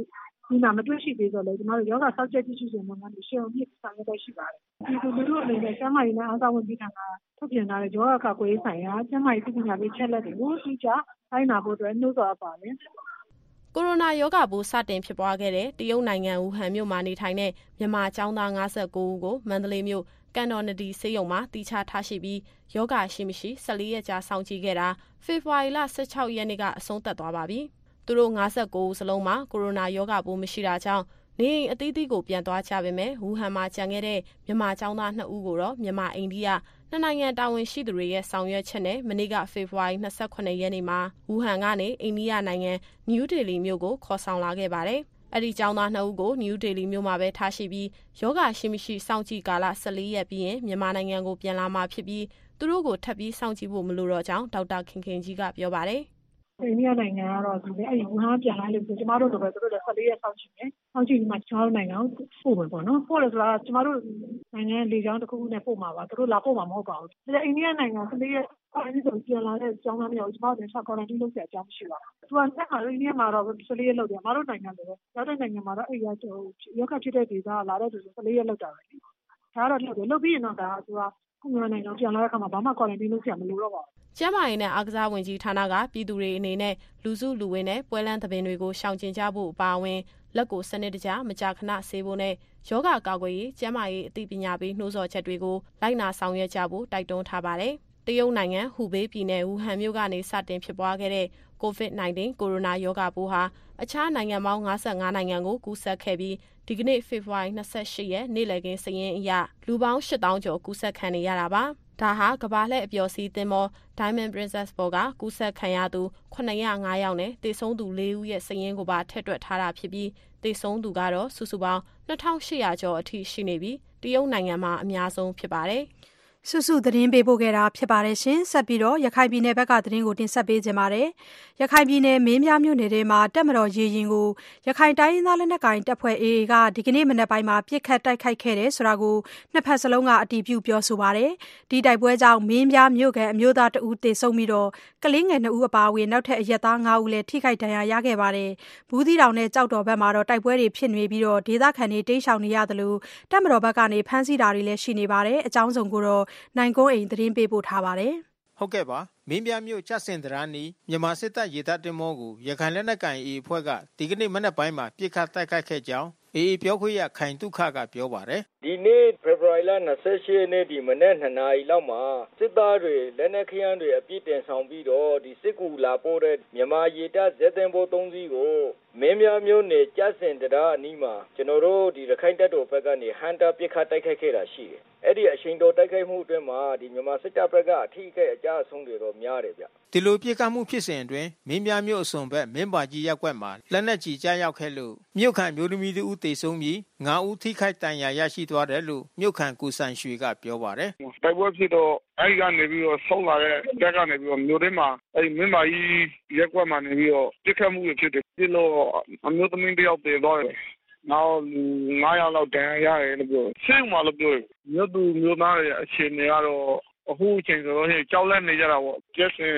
လူနာ မတွေ့ရှိသေးသော်လည်း ကျမတို့ ရောဂါစောင့်ကြပ်ကြည့်ရှုခြင်းလုပ်ငန်းတွေ အရှိန်အဟုန်မြှင့် ဆောင်ရွက်လျက်ရှိပါတယ်။ပြည်သူလူထုအနေနဲ့ ကျန်းမာရေးနဲ့ အားကစားဝန်ကြီးဌာနက ထုတ်ပြန်ထားတဲ့ ရောဂါကာကွယ်ရေးဆိုင်ရာ ကျန်းမာရေးအသိပညာပေး အချက်အလက်တွေကိုအတိအကျလိုက်နာဖို့အတွက် နှိုးဆော်အပ်ပါတယ်။”ကိုရိုနာရောဂါပိုး စတင်ဖြစ်ပွားခဲ့တဲ့ တရုတ်နိုင်ငံ ဝူဟန်မြို့မှာ နေထိုင်တဲ့ မြန်မာကျောင်းသား59ဦးကို မန္တလေးမြို့ ကန်တော်နဒီဆေးရုံမှာတီချထားရှိပြီးယောဂရှိ မရှိ14ရက်ကြာ စောင့်ကြည့်ခဲ့တာ ဖေဖော်ဝါရီလ16ရက်နေ့က အဆုံးသတ်သွားပါပြီ။ သူတို့59ဦးစလုံးမှာ ကိုရိုနာရောဂါပိုး မရှိတာကြောင့် နေအိမ်အသီးသီးကို ပြန်သွားကြပေမဲ့ ဝူဟန်မှာကျန်ခဲ့တဲ့ မြန်မာကျောင်းသား2ဦးကိုတော့ မြန်မာ အိန္ဒိယ နှစ်နိုင်ငံတာဝန်ရှိသူတွေရဲ့ ဆောင်ရွက်ချက်နဲ့ မနေ့က ဖေဖော်ဝါရီ28ရက်နေ့မှာ ဝူဟန်ကနေ အိန္ဒိယနိုင်ငံ နယူးဒေလီမြို့ကို ခေါ်ဆောင်လာခဲ့ပါတယ်။အဲ့ဒီကျောင်းသား2ဦးကို နယူးဒေလီမြို့မှာပဲထားရှိပြီးယောဂရှိ မရှိ စောင့်ကြည့်ကာလ14ရက်ပြီးရင် မြန်မာနိုင်ငံကို ပြန်လာမှာဖြစ်ပြီး သူတို့ကို ထပ်ပြီးစောင့်ကြည့်ဖို့ မလိုတော့ကြောင်း ဒေါက်တာခင်ခင်ကြီးက ပြောပါတယ်။ အိန္ဒိယနိုင်ငံကတော့ဒီလေအဲ့ဒီ ဝူဟန်ပြန်လာလို့ဆို ကျမတို့တို့ပဲ သူတို့လည်း14ရက် စောင့်ကြည့်မယ်။စောင့်ကြည့်ပြီးမှ ကျမတို့နိုင်ငံကို ပို့မယ်ပေါ့နော်။ပို့လို့ဆိုတာကျမတို့နိုင်ငံလေကြောင်းတစ်ခုခုနဲ့ ပို့မှာပါ။သူတို့လာပို့မှာ မဟုတ်ပါဘူး။ဒါအိန္ဒိယနိုင်ငံ14ရက်အဲဒီဆိုပြန်လာတဲ့ ကျောင်းသားမျိုးကျမတို့လည်းဆက်ကွာရန်တင်းလုပ်ရအကြောင်းမရှိပါဘူး။သူကတက်မှာအိန္ဒိယမှာတော့14ရက်လောက်တယ်။မတို့နိုင်ငံလည်းရောက်တဲ့နိုင်ငံမှာတော့အဲ့ရဟိုယောဂဖြစ်တဲ့ဒေသလာတဲ့သူတွေ14ရက်လောက်တာပဲ။ဒါကတော့ လုပ်တယ်။လုပ်ပြီးရင်တော့ဒါကသူကခုမြန်မာနိုင်ငံပြန်လာတဲ့အခါမှာ ဘာမှကွာရန်တင်းလုပ်ရမလိုတော့ပါဘူး ကျန်းမာရေးနဲ့ အားကစားဝန်ကြီးဌာနက ပြည်သူတွေအနေနဲ့ လူစုလူဝေးနဲ့ ပွဲလမ်းသဘင်တွေကို ရှောင်ကျဉ်ကြဖို့ အပါအဝင် လက်ကိုစနစ်တကျ မကြာခဏဆေးဖို့နဲ့ယောဂကာကွယ်ရေး ကျန်းမာရေးအသိပညာပေး နှိုးဆော်ချက်တွေကို လိုက်နာဆောင်ရွက်ကြဖို့ တိုက်တွန်းထားပါတယ်။တရုတ်နိုင်ငံ ဟူဘေးပြည်နယ် ဝူဟန်မြို့ကနေ စတင်ဖြစ်ပွားခဲ့တဲ့ COVID-19 ကိုရိုနာရောဂါပိုးဟာ အခြားနိုင်ငံပေါင်း55နိုင်ငံကို ကူးစက်ခဲ့ပြီး ဒီကနေ့ ဖေဖော်ဝါရီ28ရက် နေ့လည်ခင်းစရင်အရ လူပေါင်း8000ကျော် ကူးစက်ခံနေရတာပါ။ ဒါဟာကဘာလှည့်အပျော်စီးသင်္ဘော Diamond Princess ပေါ်ကကူးစက်ခံရသူ905ယောက်နဲ့တေဆုံးသူ4ဦးရဲ့စာရင်းကိုပါထည့်တွက်ထားတာဖြစ်ပြီးတေဆုံးသူကတော့စုစုပေါင်း2800ကျော်အထိရှိနေပြီးတရုတ်နိုင်ငံမှာအများဆုံးဖြစ်ပါတယ်။ စုစုသတင်းပေးပို့ခဲ့တာဖြစ်ပါတယ်ရှင်ဆက်ပြီးတော့ရခိုင်ပြည်နယ်ဘက်ကသတင်းကိုတင်ဆက်ပေးခြင်းပါတယ်ရခိုင်ပြည်နယ်မင်းပြမြို့နယ်ထဲမှာတက်မတော်ရေရင်ကိုရခိုင်တိုင်းရင်းသားလက်နက်ကိုင်တပ်ဖွဲ့ AA ကဒီကနေ့မနက်ပိုင်းမှာပြစ်ခတ်တိုက်ခိုက်ခဲ့တယ်ဆိုတာကိုနှစ်ဖက်စလုံးကအတည်ပြုပြောဆိုပါတယ်ဒီတိုက်ပွဲကြောင့်မင်းပြမြို့ကန်အမျိုးသားတဦးတေဆုံးပြီးတော့ကလေးငယ်2ဦးအပါအဝင်နောက်ထပ်အရက်သား9ဦးလည်းထိခိုက်ဒဏ်ရာရခဲ့ပါတယ်ဘူးသီးတောင်နဲ့ကြောက်တော်ဘက်မှာတော့တိုက်ပွဲတွေဖြစ်နေပြီးတော့ဒေသခံတွေတိမ်းရှောင်နေရတယ်လို့တက်မတော်ဘက်ကနေဖမ်းဆီးတာတွေလည်းရှိနေပါတယ်အကြောင်းစုံကိုတော့နိုင်ကုန်းအိမ်သတင်းပေးပို့ထားပါတယ်။ဟုတ်ကဲ့ပါမင်းပြမြို့ချစင်တရာနီမြန်မာစစ်တပ်ရေတပ်တင်မောကိုရခိုင်လက်နက်ကိုင် AA ဖွဲ့ကဒီကနေ့မနက်ပိုင်းမှာပြစ်ခတ်တိုက်ခိုက်ခဲ့ကြောင်းအေးပြောခွင့်ရခိုင်တုခကပြောပါတယ် ဒီနေ့ဖေဖော်ဝါရီလ28ရက်နေ့ဒီမနေ့2နာရီလောက်မှာစစ်သားတွေလက်နက်ခရမ်းတွေအပြည့်တင်ဆောင်ပြီးတော့ဒီစစ်ကူလာပို့တဲ့မြန်မာရေတပ်ဇက်သင်္ဘော3စီးကိုမင်းများမျိုးနယ်ကြစင်တရားအနီးမှာကျွန်တော်တို့ဒီရခိုင်တပ်တော်ဘက်ကနေဟန်တာပစ်ခတ်တိုက်ခိုက်ခဲ့တာရှိတယ်အဲ့ဒီအချိန်တော်တိုက်ခိုက်မှုအတွင်းမှာဒီမြန်မာစစ်တပ်ဘက်ကအထီးကအကြအဆုံးတွေတော့များတယ်ဗျဒီလိုပြစ်ခတ်မှုဖြစ်စဉ်အတွင်းမင်းပြမြို့အစုံဘက်မင်းပါကြီးရက်ွက်မှာလက်နက်ကြီးကြားရောက်ခဲ့လို့မြို့ခံမျိုးသမီးတို့ဦးတေဆုံးပြီး9ဦးထိခိုက်ဒဏ်ရာရရှိသွားတယ်လို့ မြို့ခံကူဆန်ရွှေကပြောပါတယ် တိုက်ပွဲဖြစ်တော့ အဲဒီကနေပြီးတော့ ဆုံးလာတဲ့တက်ကနေပြီးတော့ မြို့ထဲမှာ အဲဒီမင်းပါကြီးရက်ွက်မှာနေပြီးတော့ပြစ်ခတ်မှုဖြစ်တယ်ပြီးတော့အမျိုးသမီးတယောက်တည်သွားတယ် နောက်9ယောက်လောက်တန်ရရတယ်လို့ပြောရှင်းမှလို့ပြောတယ် မြို့သူမြို့သားရဲ့အခြေအနေကတော့ အခုအချိန်ဆိုတော့ကြောက်လန့်နေကြတာပေါ့ကျက်စင်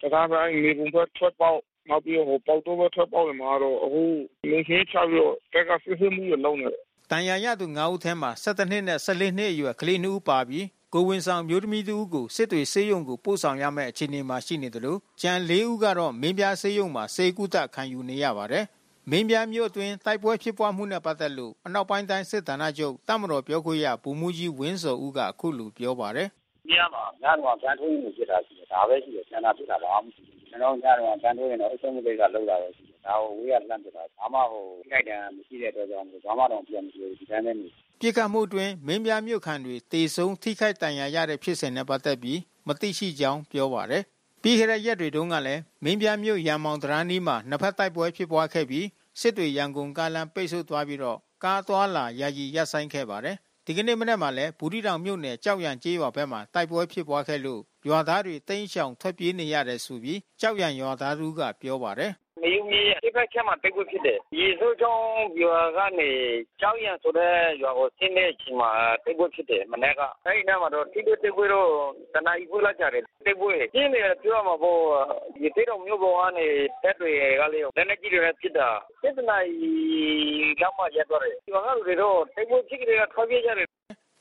တကားပိုင်းနေပုံဖက်ထွက်ပေါက် နောက်ပြီးဟိုပေါတော့ဘထွက်ပေါက်တွေမှာတော့ အခုနေခင်းချပြီးတော့တက်ကစစ်စစ်မှုရလုံးနေတယ် တန်ရာရသူ9ဦးထဲမှာ17နှစ်နဲ့14နှစ်အရွယ်ကလေး2ဦးပါပြီးကိုဝင်ဆောင်မျိုးသမီးတူကိုစစ်တွေစေယုံကိုပို့ဆောင်ရမယ့်အခြေအနေမှာရှိနေတယ်လို့ကြံ၄ဦးကတော့မင်းပြစေယုံမှာစေကုသခံယူနေရပါတယ်မင်းပြမြို့အတွင်းတိုက်ပွဲဖြစ်ပွားမှုနဲ့ပတ်သက်လို့အနောက်ပိုင်းတိုင်းစစ်ဌာနချုပ်တမတော်ပြောခွင့်ရဗိုလ်မှူးကြီးဝင်းစောဦးကအခုလိုပြောပါတယ်။ညမှာညတော့ဗန်ထိုးနေဖြစ်တာရှိတယ်ဒါပဲရှိတယ်ကျန်တာဖြစ်တာဘာမှမရှိဘူးကျွန်တော်ညတော့ဗန်ထိုးရင်တော့အဆုံးမသိကလောက်တာပဲရှိတယ် ဒါကိုဝေးရလန့်ပြတာ ဘာမှဟိုခိုက်တံမရှိတဲ့အတွက်ကြောင့်ဘာမှတော့ ပြန်မပြောဘူး ဒီတိုင်းပဲနေပြစ်ခတ်မှုတွင်မင်းပြမြို့ခံတွေတေဆုံးထိခိုက်တန်ရာရတဲ့ ဖြစ်စဉ်နဲ့ ပတ်သက်ပြီး မသိရှိကြောင်း ပြောပါတယ် ပြီးခဲ့တဲ့ရက်တွေတုန်းကလည်း မင်းပြမြို့ရန်မောင်တရန်နီးမှာ နှစ်ဖက်တိုက်ပွဲဖြစ်ပွားခဲ့ပြီး စစ်တွေ ရန်ကုန်ကားလမ်း ပိတ်ဆို့သွားပြီးတော့ ကားသွားလာ ယာယီရပ်ဆိုင်းခဲ့ပါတယ် ဒီကနေ့မနက်မှာလည်း ဘူးတီတောင်မြို့နယ်ကြောက်ရံကျေးရွာဘက်မှာ တိုက်ပွဲဖြစ်ပွားခဲ့လို့ ရွာသားတွေ တိမ်းရှောင် ထွက်ပြေးနေရတယ်ဆိုပြီးကြောက်ရံရွာသားတို့ကပြောပါတယ် မယူမီအဖက်ချက်မှာတိုက်ပွဲဖြစ်တယ်။ရေစိုးချောင်းရွာကနေကြောက်ရံဆိုတဲ့ရွာကိုဆင်းတဲ့အချိန်မှာတိုက်ပွဲဖြစ်တယ်မနေ့က။အဲဒီနားမှာတော့ထိတွေ့တိုက်ပွဲတော့တနာရီခွဲလောက်ကြာတယ်။တိုက်ပွဲပြင်းတယ်ပြောရမှာပေါ့။ဒီတေတော်မျိုးပေါ်ကနေတက်တွေကလေးလက်နက်ကြီးတွေနဲ့ဖြစ်တာ။စစ်တနာရီလောက်မှရက်သွားတယ်။ရွာကလူတွေတော့တိုက်ပွဲဖြစ်ကြတဲ့ထွက်ပြေးကြတယ်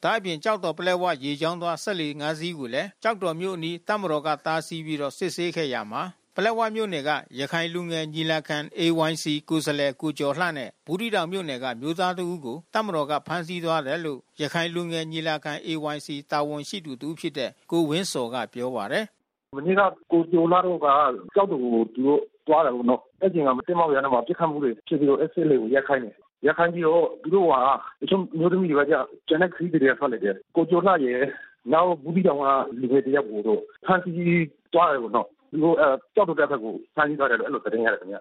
ဒါအပြင်ကြောက်တော်ပလဲဝရေချောင်းသွားဆက်လီ၅စီးကိုလည်းကြောက်တော်မြို့အနီးတမတော်ကတားဆီးပြီးတော့စစ်ဆေးခဲ့ရမှာ ပလက်ဝမြို့နယ်က ရခိုင်လူငယ်ညီလာခံ AYC ကိုယ်စားလှယ် ကိုကျော်လှနဲ့ ဘူးတီတောင်မြို့နယ်ကမျိုးသားတဦးကို တပ်မတော်က ဖမ်းဆီးသွားတယ်လို့ ရခိုင်လူငယ်ညီလာခံ AYC တာဝန်ရှိသူတူဖြစ်တဲ့ ကိုဝင်းစော်က ပြောပါတယ် မနေ့က ကိုကျော်လာတော့ကကြောက်တူကို သူတို့သွားတယ်နော် အဲ့ချိန်ကမတင်မောက်ရမ်းမှာပြစ်ခတ်မှုတွေဖြစ်ပြီးတော့ SL ကိုရက်ခိုင်းတယ်ရက်ခိုင်းပြီးတော့ သူတို့ကတချို့မျိုးသမီးတွေကကြာကျန်တဲ့ ခရီးတွေက ထွက်လိုက်တယ် ကိုကျော်လာရဲ့နောက်ဘူးဒီတောင်က လူတွေတယောက်ကိုတော့ ဖမ်းဆီးသွားတယ်ပေါ့နော်သူတို့အဲ ကြောက်တော့တဲ့ဘက်ကို ဖမ်းဆီးသွားတယ်လို့ အဲ့လိုသတင်းရတယ်ခင်ဗျ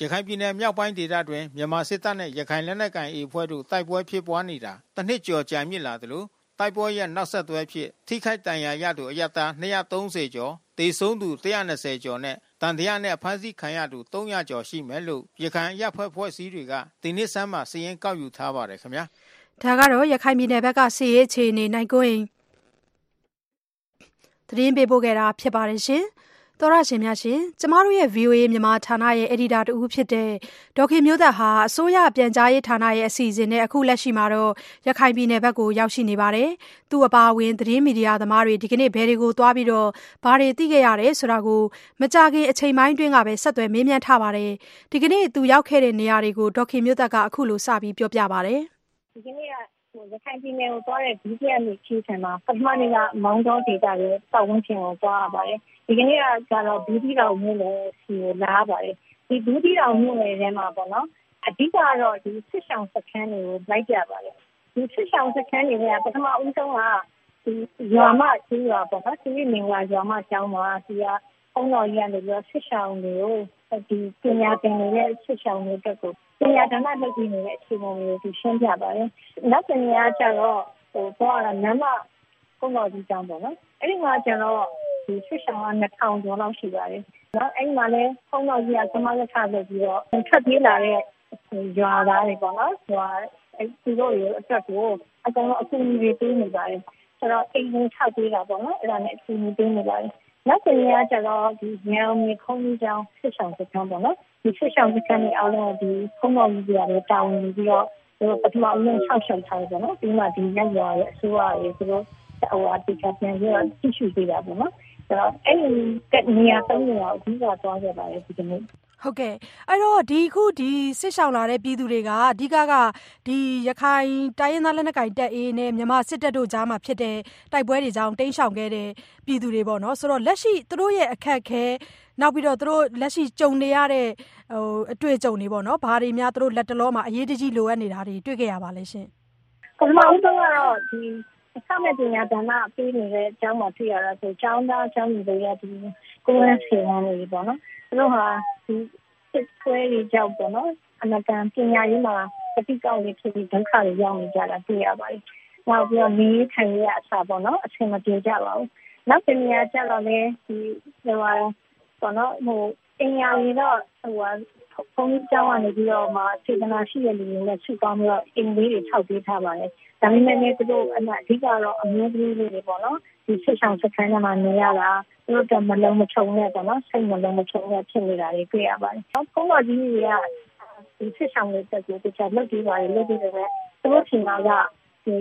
ရခိုင်ပြည်နယ်မြောက်ပိုင်းဒေသတွင်မြန်မာစစ်တပ်နဲ့ ရခိုင်လက်နက်ကိုင်အေဖွဲ့တို့ တိုက်ပွဲဖြစ်ပွားနေတာတစ်နှစ်ကျော် ကြာမြင့်လာသလို တိုက်ပွဲရဲ့ နောက်ဆက်တွဲဖြစ် ထိခိုက်ဒဏ်ရာရသူ အရတာ230ကျော်တေဆုံးသူ120ကျော်နဲ့တန်တရားနဲ့ဖမ်းဆီးခံရသူ300ကျော်ရှိမယ်လို့ ရခိုင်ရဖွဲ့ဖွဲ့စည်းတွေက ဒီနေ့စမ်းမှာစည်ရင်ကောက်ယူထားပါတယ်ခင်ဗျာဒါကတော့ရခိုင်ပြည်နယ်ဘက်ကစီရေးအခြေအနေ နိုင်ကိုရင်သတင်းပေးပို့ခဲ့တာ ဖြစ်ပါတယ်ရှင်။ သောရရှင်များရှင်ကျမတို့ရဲ့ VOA မြန်မာဌာနရဲ့အယ်ဒီတာတူဖြစ်တဲ့ဒေါခင်မျိုးသက်ဟာအစိုးရပြန်ကြားရေးဌာနရဲ့အစီအစဉ်နဲ့အခုလက်ရှိမှာတော့ရခိုင်ပြည်နယ်ဘက်ကိုရောက်ရှိနေပါတယ်။သူ့အပါအဝင်သတင်းမီဒီယာသမားတွေဒီကနေ့ဘယ်တွေကိုသွားပြီးတော့ဘာတွေသိခဲ့ရတယ်ဆိုတာကိုမကြခင်အချိန်ပိုင်းတွင်းကပဲဆက်သွယ်မေးမြန်းထားပါတယ်။ဒီကနေ့သူရောက်ခဲ့တဲ့နေရာတွေကိုဒေါခင်မျိုးသက်ကအခုလိုစပြီးပြောပြပါတယ်။ဒီကနေ့ကရခိုင်ပြည်နယ်ကိုသွားတဲ့ဒုတိယနေ့ခီးစဉ်မှာပထမနေ့ကမောင်းတော်ဒေသရဲ့ပတ်ဝန်းကျင်ကိုသွားရပါတယ်။ ဒီကနေ့ကတော့ဘူးသီးတောင်မြို့နယ်ဆီကိုလာရပါတယ်။ဒီဘူးသီးတောင်မြို့နယ်ထဲမှာပေါ့နော်အဓိကကတော့ဒီစစ်ရှောင်စခန်းတွေကိုလိုက်ပြပါတယ်။ဒီစစ်ရှောင်စခန်းတွေကပထမဦးဆုံးကဒီရွာမကြီးရွာပေါ့နော်စီရီမင်္ဂလာရွာမကျောင်းမှာဒီကဘုန်းတော်ကြီးကနေပြီးတော့စစ်ရှောင်တွေကိုဒီပညာသင်နေတဲ့စစ်ရှောင်တွေအတွက်ကိုပညာဒါနလုပ်ပြီးနေတဲ့အခြေအနေတွေကိုရှင်းပြပါတယ်။နောက်တစ်နေရာကျတော့ဟိုတော့နမ်းမဘုန်းတော်ကြီးကျောင်းပေါ့နော်။အဲ့ဒီမှာကျတော့ ဒီစစ်ရှောင်က2000ကျော်လောက်ရှိပါတယ်။နော်အဲ့မှာလည်းဘုန်းတော်ကြီးကသမရထလုပ်ပြီးတော့ထပ်ပြေးလာတဲ့ရွာသားတွေပေါ့နော်။ရွာအဲ့ဒီလိုရအတွက်ကိုအကောင်အကူအညီတွေပေးနေပါတယ်။ဆိုတော့အိမ်ဝင်ထောက်ပေးတာပေါ့နော်။အဲ့ဒါနဲ့အကူအညီပေးနေပါတယ်။နောက်တစ်နေရာကျတော့ဒီညောင်မြေခုံးကြီးကျောင်းစစ်ဆောင်စခန်းပေါ့နော်ဒီစစ်ဆောင်စခန်းတွေအားလုံးဒီခုံးတော်ကြီးတွေလည်းတာဝန်ယူပြီးတော့ပထမအရင်ဆောက်ရှောက်ထားတယ်ပေါ့နော်ပြီးမှဒီရက်ရွာရဲ့အစိုးရရဲ့သူတို့ဟိုအတိတ်ကပြန်ပြီးတော့တည်ရှိပေးတာပေါ့နော် ဆိုတော့အဲ့ဒီနေရာသုံးနေရာအဓိကသွားခဲ့ပါတယ်ဒီကနေ့ဟုတ်ကဲ့အဲ့တော့ဒီခုဒီစစ်ဆောင်လာတဲ့ပြည်သူတွေကအဓိကကဒီရခိုင်တိုင်းရင်းသားလက်နက်ကိုင်တပ်အေးနဲ့မြန်မာစစ်တပ်တို့ကြားမှာဖြစ်တဲ့တိုက်ပွဲတွေကြောင့်တိမ်းရှောင်ခဲ့တဲ့ပြည်သူတွေပေါ့နော်ဆိုတော့လက်ရှိသူတို့ရဲ့အခက်ခဲနောက်ပြီးတော့သူတို့လက်ရှိကြုံနေရတဲ့ဟိုအတွေ့အကြုံတွေပေါ့နော်ဘာတွေများသူတို့လက်တလောမှာအရေးတကြီးလိုအပ်နေတာတွေတွေ့ခဲ့ရပါလဲရှင်ပထမဦးဆုံးကတော့ဒီ အခမဲ့ပညာဒါနပေးနေတဲ့အကြောင်းမှာတွေ့ရတာဆိုကျောင်းသားကျောင်းသူတွေရဲ့ဒီကိုယ်ဝန်စီမံတွေပေါ့နော်သူတို့ဟာဒီစစ်ခွဲတွေကြောက်ပေါ့နော်အနကန်ပညာရေးမှာပဋိကောက်တွေဖြစ်ပြီးဒုက္ခတွေရောက်နေကြတာတွေ့ရပါတယ်နောက်ပြီးတော့နေထိုင်ရအစားပေါ့နော်အဆင်မပြေကြပါဘူးနောက်တစ်နေရာကျတော့လေဒီဟိုဟာပေါ့နော်ဟိုအင်ယာရီတော့ဟိုဟာ ဘုန်းကြီးကျောင်းကနေပြီးတော့မှစေတနာရှိတဲ့လူတွေနဲ့ဆုတောင်းပြီးတော့အင်လေးတွေထောက်ပေးထားပါတယ်။ဒါပေမဲ့လည်းသူတို့အအဓိကတော့အမျိုးသမီးလေးတွေပေါ့နော်။ဒီစစ်ဆောင်စခန်းထဲမှာနေရတာသူတို့ကမလုံးမချုံနဲ့ပေါ့နော်။စိတ်မလုံးမချုံနဲ့ဖြစ်နေတာတွေတွေ့ရပါတယ်။ဘုန်းတော်ကြီးတွေကဒီစစ်ဆောင်တွေတက်ကိုတခြားလုပ်ပြီးပါတယ်လုပ်ပြီးတယ်သူတို့ချိန်မှာကဒီ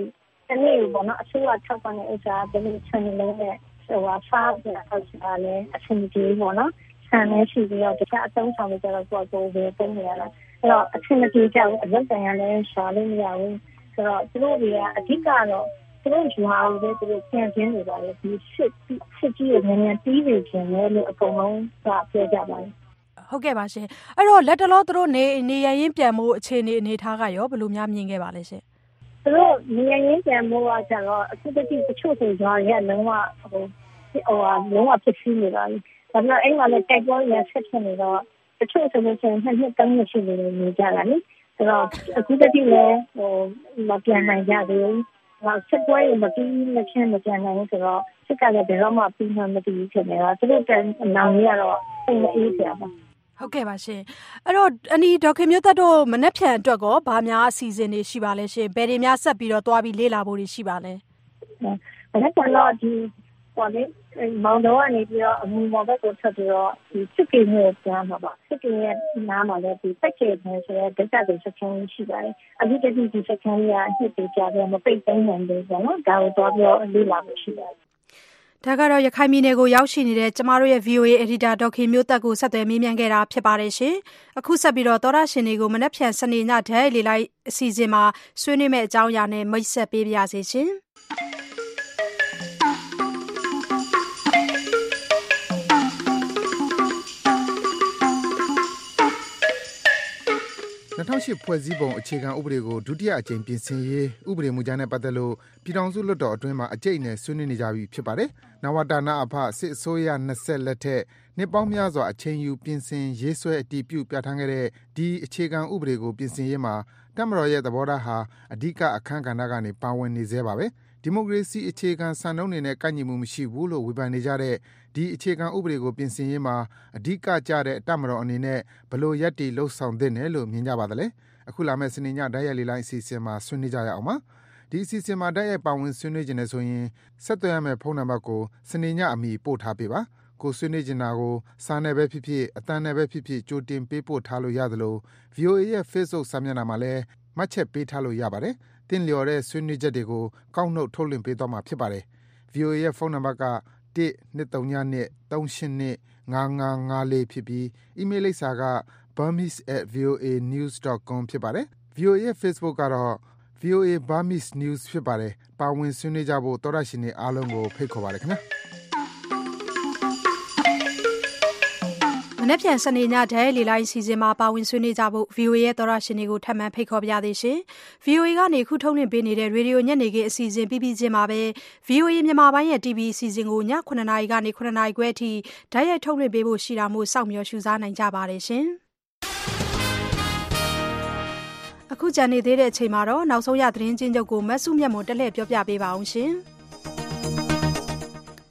တနေ့ပေါ့နော်အစိုးရထောက်ပံ့တဲ့ဥစ္စာဘယ်လိုချန်နေလဲဟိုဟာစားပြတော့ဆိုတာလည်းအဆင်ပြေပေါ့နော် ဆန်လည်းရှိပြီးတော့တခြားအသုံးဆောင်တွေကျတော့ကိုယ်ကိုယ်ပဲပုံနေရတာအဲ့တော့အဆင်မပြေကြဘူးအလုပ်တိုင်ရလည်းရှာလို့မရဘူးဆိုတော့သူတို့တွေကအဓိကတော့သူတို့ရွာကိုပဲသူတို့ပြန်ကျင်းနေပါလေဒီစစ်စစ်ကြီးကိုမြန်မြန်ပြီးနေခြင်းလေလို့အကုန်လုံးကပြောကြပါတယ်ဟုတ်ကဲ့ပါရှင်အဲ့တော့လက်တလောသူတို့နေနေရရင်ပြန်မှုအခြေအနေအနေထားကရောဘယ်လိုများမြင်ခဲ့ပါလဲရှင်သူတို့နေရရင်ပြန်မှုကကျတော့အခုတည်းကတချို့ဆိုရွာရဲ့လုံးဝဟိုဟိုဟာလုံးဝဖြစ်စီနေပါပြီ ဒါပေမဲ့အဲ့မှာလည်းတိုက်ပွဲရဆက်ဖြစ်နေတော့တချို့ဆိုလို့ရှိရင်နှစ်နှစ်သုံးနှစ်ရှိနေနေကြတာလေဆိုတော့အခုတည်းကလည်းဟိုမပြန်နိုင်ကြသေးဘူးတော့စစ်ပွဲမပြီးမချင်းမပြန်နိုင်ဆိုတော့စစ်ကလည်းဘယ်တော့မှပြီးမှမပြီးဖြစ်နေတော့သူတို့ကအနောင်ကြီးကတော့စိတ်မအေးကြပါဟုတ်ကဲ့ပါရှင်အဲ့တော့အနီဒေါခင်မျိုးသက်တို့မနှက်ဖြန်အတွက်ကောဘာများအစီအစဉ်တွေရှိပါလဲရှင်ဘယ်တွေများဆက်ပြီးတော့သွားပြီးလေ့လာဖို့ရှိပါလဲမနှက်ဖြန်တော့ဒီ ဟောလေမောင်တော်ကနေပြီးတော့အမှုမော်ဘက်ကိုဆက်ပြီးတော့ဒီစစ်ကိမျိုးပြန်မှာပါစစ်ကိရဲ့နားမှာလည်းဒီတက်ကျေပြန်ဆိုတဲ့ဒက်တာတွေစကန်ရှိပါတယ်အခုတည်းကဒီစကန်ကြီးကနှစ်တည်ကြတယ်မပိတ်သိမ်းနိုင်ဘူးပေါ့နော်ဒါကိုတော့ပြောလေ့လာဖို့ရှိပါတယ်ဒါကတော့ရခိုင်ပြည်နယ်ကိုရောက်ရှိနေတဲ့ကျမတို့ရဲ့ VOA editor ဒေါက်ခင်မျိုးသက်ကိုဆက်သွယ်မေးမြန်းခဲ့တာဖြစ်ပါတယ်ရှင်။အခုဆက်ပြီးတော့သောရရှင်တွေကိုမနက်ဖြန်စနေညဓာတ်လေလိုက်အစီအစဉ်မှာဆွေးနွေးမယ့်အကြောင်းအရာနဲ့မိတ်ဆက်ပေးပါရစေရှင်။ 2008ဖွဲ့စည်းပုံအခြေခံဥပဒေကို ဒုတိယအကြိမ်ပြင်ဆင်ရေး ဥပဒေမူကြမ်းနဲ့ပတ်သက်လို့ ပြည်ထောင်စုလွှတ်တော်အတွင်းမှာ အကြိတ်အနယ် ဆွေးနွေးနေကြပြီဖြစ်ပါတယ်။နဝတနာအဖ စစ်အစိုးရနှစ်ဆက်လက်ထက် နှစ်ပေါင်းများစွာ အချိန်ယူ ပြင်ဆင် ရေးဆွဲ အတည်ပြု ပြဋ္ဌာန်းခဲ့တဲ့ ဒီအခြေခံဥပဒေကို ပြင်ဆင်ရေးမှာ တပ်မတော်ရဲ့ သဘောထားဟာ အဓိက အခန်းကဏ္ဍကနေ ပါဝင်နေဆဲပါပဲ။ဒီမိုကရေစီ အခြေခံစံနှုန်းတွေနဲ့ ကိုက်ညီမှုမရှိဘူးလို့ ဝေဖန်နေကြတဲ့ ဒီ အခြေခံဥပဒေကို ပြင်ဆင်ရေးမှာ အဓိကကျတဲ့ တပ်မတော်အနေနဲ့ ဘယ်လို ရပ်တည် လုပ်ဆောင်သင့်တယ်လို့ မြင်ကြပါသလဲ။အခုလာမယ့် စနေည တိုက်ရိုက်လေ့လာအစီအစဉ်မှာ ဆွေးနွေးကြရအောင်ပါ။ဒီအစီအစဉ်မှာ တိုက်ရိုက် ပါဝင်ဆွေးနွေးချင်တယ်ဆိုရင် ဆက်သွယ်ရမယ့် ဖုန်းနံပါတ်ကို စနေညအမီ ပို့ထားပေးပါ။ကိုယ်ဆွေးနွေးချင်တာကို စာနဲ့ပဲဖြစ်ဖြစ်၊အသံနဲ့ပဲဖြစ်ဖြစ် ကြိုတင် ပေးပို့ထားလို့ရသလိုဗွီအိုအေရဲ့ Facebook စာမျက်နှာမှာလည်း မှတ်ချက်ပေးထားလို့ ရပါတယ် သင့်လျော်တဲ့ ဆွေးနွေးချက်တွေကို ကောက်နှုတ် ထုတ်လွှင့်ပေးသွားမှာ ဖြစ်ပါတယ်။ VOA ရဲ့ ဖုန်းနံပါတ်က ၁၂၀၂၃၈၂၅၅၅၄ဖြစ်ပြီး အီးမေးလ်လိပ်စာက burmese@voanews.com ဖြစ်ပါတယ်။ VOA ရဲ့ Facebook ကတော့ VOA Burmese News ဖြစ်ပါတယ်။ပါဝင်ဆွေးနွေးကြဖို့ သောတရှင်တွေအားလုံးကို ဖိတ်ခေါ်ပါတယ်ခင်ဗျာ။ နက်ဖြန်စနေညဓာတ်လေလိုင်းစီစဉ်မှာပါဝင်ဆွေးနွေးကြဖို့ VOA ရဲ့သောရရှင်တွေကိုထပ်မံဖိတ်ခေါ်ပါရသေးရှင်။ VOA ကနေခုထုတ်လွှင့်ပေးနေတဲ့ရေဒီယိုညနေခင်းအစီအစဉ်ပြီးပြီးချင်းမှာပဲ VOA မြန်မာပိုင်းရဲ့ TV အစီအစဉ်ကိုည9:00နာရီကနေ9:00နာရီခွဲအထိဓာတ်ရိုက်ထုတ်လွှင့်ပေးဖို့ရှိတာမို့စောင့်မျှော်ရှုစားနိုင်ကြပါတယ်ရှင်။အခုကြံနေသေးတဲ့အချိန်မှာတော့နောက်ဆုံးရသတင်းချင်းချုပ်ကိုမတ်စုမြတ်မွန်တက်လှည့်ပြောပြပေးပါအောင်ရှင်။တ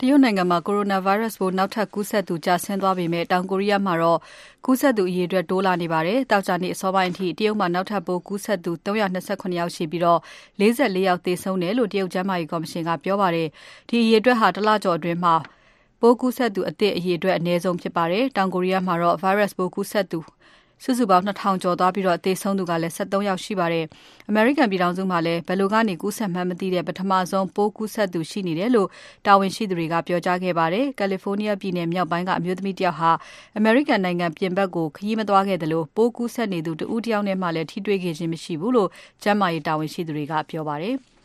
ရုတ်နိုင်ငံမှာ Coronavirus ပိုးနောက်ထပ်ကူးစက်သူ ကျဆင်းသွားပေမဲ့ တောင်ကိုရီးယားမှာတော့ ကူးစက်သူအရေအတွက် တိုးလာနေပါတယ်။သောကြာနေ့ အစောပိုင်းအထိ တရုတ်မှာ နောက်ထပ်ပိုးကူးစက်သူ329ယောက်ရှိပြီးတော့44ယောက်သေဆုံးတယ်လို့ တရုတ်ကျန်းမာရေးကော်မရှင်က ပြောပါတယ်။ဒီအရေအတွက်ဟာတလကျော်အတွင်းမှာပိုးကူးစက်သူအသစ်အရေအတွက် အနည်းဆုံးဖြစ်ပါတယ်။တောင်ကိုရီးယားမှာတော့ virus ပိုးကူးစက်သူ စုစုပေါင်း2000ကျော်သွားပြီးတော့သေဆုံးသူကလည်း73ယောက်ရှိပါတယ်။ American ပြည်ထောင်စုမှာလည်းဘယ်လိုကနေကူးစက်မှန်းမသိတဲ့ပထမဆုံးပိုးကူးစက်သူရှိနေတယ်လို့တာဝန်ရှိသူတွေကပြောကြားခဲ့ပါတယ်။ California ပြည်နယ်မြောက်ပိုင်းကအမျိုးသမီးတယောက်ဟာ American နိုင်ငံပြင်ဘက်ကိုခရီးမသွားခဲ့သလို ပိုးကူးစက်နေသူတဦးတယောက်နဲ့မှလည်း ထိတွေ့ခဲ့ခြင်းမရှိဘူးလို့ ကျန်းမာရေးတာဝန်ရှိသူတွေက ပြောပါတယ်။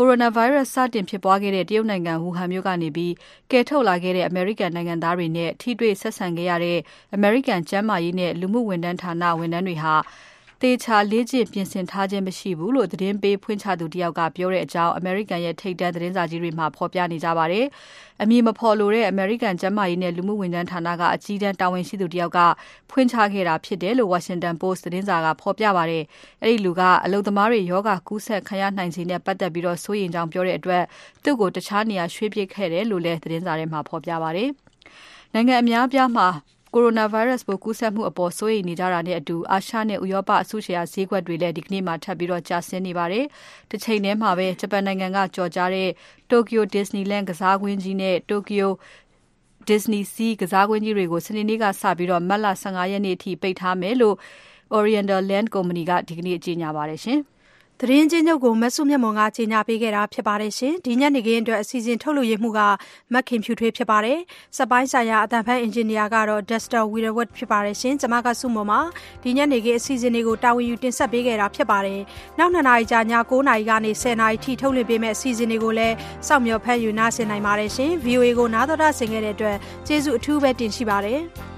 Coronavirus စတင်ဖြစ်ပွားခဲ့တဲ့တရုတ်နိုင်ငံဝူဟန်မြို့ကနေပြီးကယ်ထုတ်လာခဲ့တဲ့အမေရိကန်နိုင်ငံသားတွေနဲ့ထိတွေ့ဆက်ဆံခဲ့ရတဲ့အမေရိကန်ကျန်းမာရေးနဲ့လူမှုဝန်ထမ်းဌာနဝန်ထမ်းတွေဟာ သေချာလေ့ကျင့်ပြင်ဆင်ထားခြင်းမရှိဘူးလို့သတင်းပေးဖွင့်ချသူတယောက်ကပြောတဲ့အကြောင်းအမေရိကန်ရဲ့ထိပ်တန်းသတင်းစာကြီးတွေမှာဖော်ပြနေကြပါတယ်။အမည်မဖော်လိုတဲ့အမေရိကန်ကျန်းမာရေးနဲ့လူမှုဝန်ထမ်းဌာနကအကြီးတန်းတာဝန်ရှိသူတယောက်ကဖွင့်ချခဲ့တာဖြစ်တယ်လို့ Washington Post သတင်းစာကဖော်ပြပါတယ်။အဲဒီလူကအလုပ်သမားတွေယောဂကူးစက်ခံရနိုင်ခြေနဲ့ပတ်သက်ပြီးတော့စိုးရိမ်ကြောင်းပြောတဲ့အတွက်သူ့ကိုတခြားနေရာရွှေ့ပစ်ခဲ့တယ်လို့လည်းသတင်းစာထဲမှာဖော်ပြပါတယ်။နိုင်ငံအများအပြားမှာ Coronavirus ပိုးကူးစက်မှုအပေါ်စိုးရိမ်နေကြတာနဲ့အတူအာရှနဲ့ဥရောပအစုရှယ်ယာဈေးကွက်တွေလည်းဒီကနေ့မှထပ်ပြီးတော့ကျဆင်းနေပါတယ်။တစ်ချိန်တည်းမှာပဲဂျပန်နိုင်ငံကကြော်ကြားတဲ့ Tokyo Disneyland ကစားကွင်းကြီးနဲ့ Tokyo Disney Sea ကစားကွင်းကြီးတွေကိုစနေနေ့ကစပြီးတော့မတ်လ15ရက်နေ့အထိပိတ်ထားမယ်လို့ Oriental Land ကုမ္ပဏီကဒီကနေ့ကြေညာပါတယ်ရှင်။ သတင်းချင်းချုပ်ကိုမဆုမြတ်မွန်ကကြီးညာပေးခဲ့တာဖြစ်ပါတယ်ရှင်။ဒီညနေခင်းအတွက်အစီအစဉ်ထုတ်လွှင့်ရမှုကမက်ခင်ဖြူထွေးဖြစ်ပါတယ်။စပိုင်းဆိုင်ရာအတန်ဖန်အင်ဂျင်နီယာကတော့ Dexter Wheelwood ဖြစ်ပါတယ်ရှင်။ကျွန်မကဆုမွန်ပါဒီညနေခင်းအစီအစဉ်တွေကိုတာဝန်ယူတင်ဆက်ပေးခဲ့တာဖြစ်ပါတယ်။နောက်2နာရီကြာည9နာရီကနေ10နာရီထိထုတ်လွှင့်ပေးမယ့်အစီအစဉ်တွေကိုလည်းစောင့်မျှော်ဖန်ယူနားဆင်နိုင်ပါတယ်ရှင်။ VOA ကိုနားတော်တာဆင်ခဲ့တဲ့အတွက်ကျေးဇူးအထူးပဲတင်ရှိပါတယ်။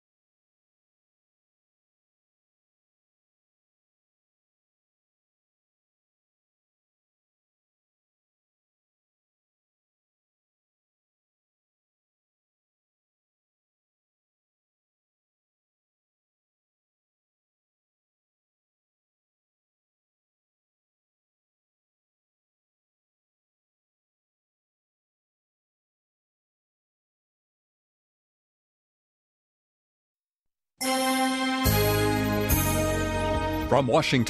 From Washington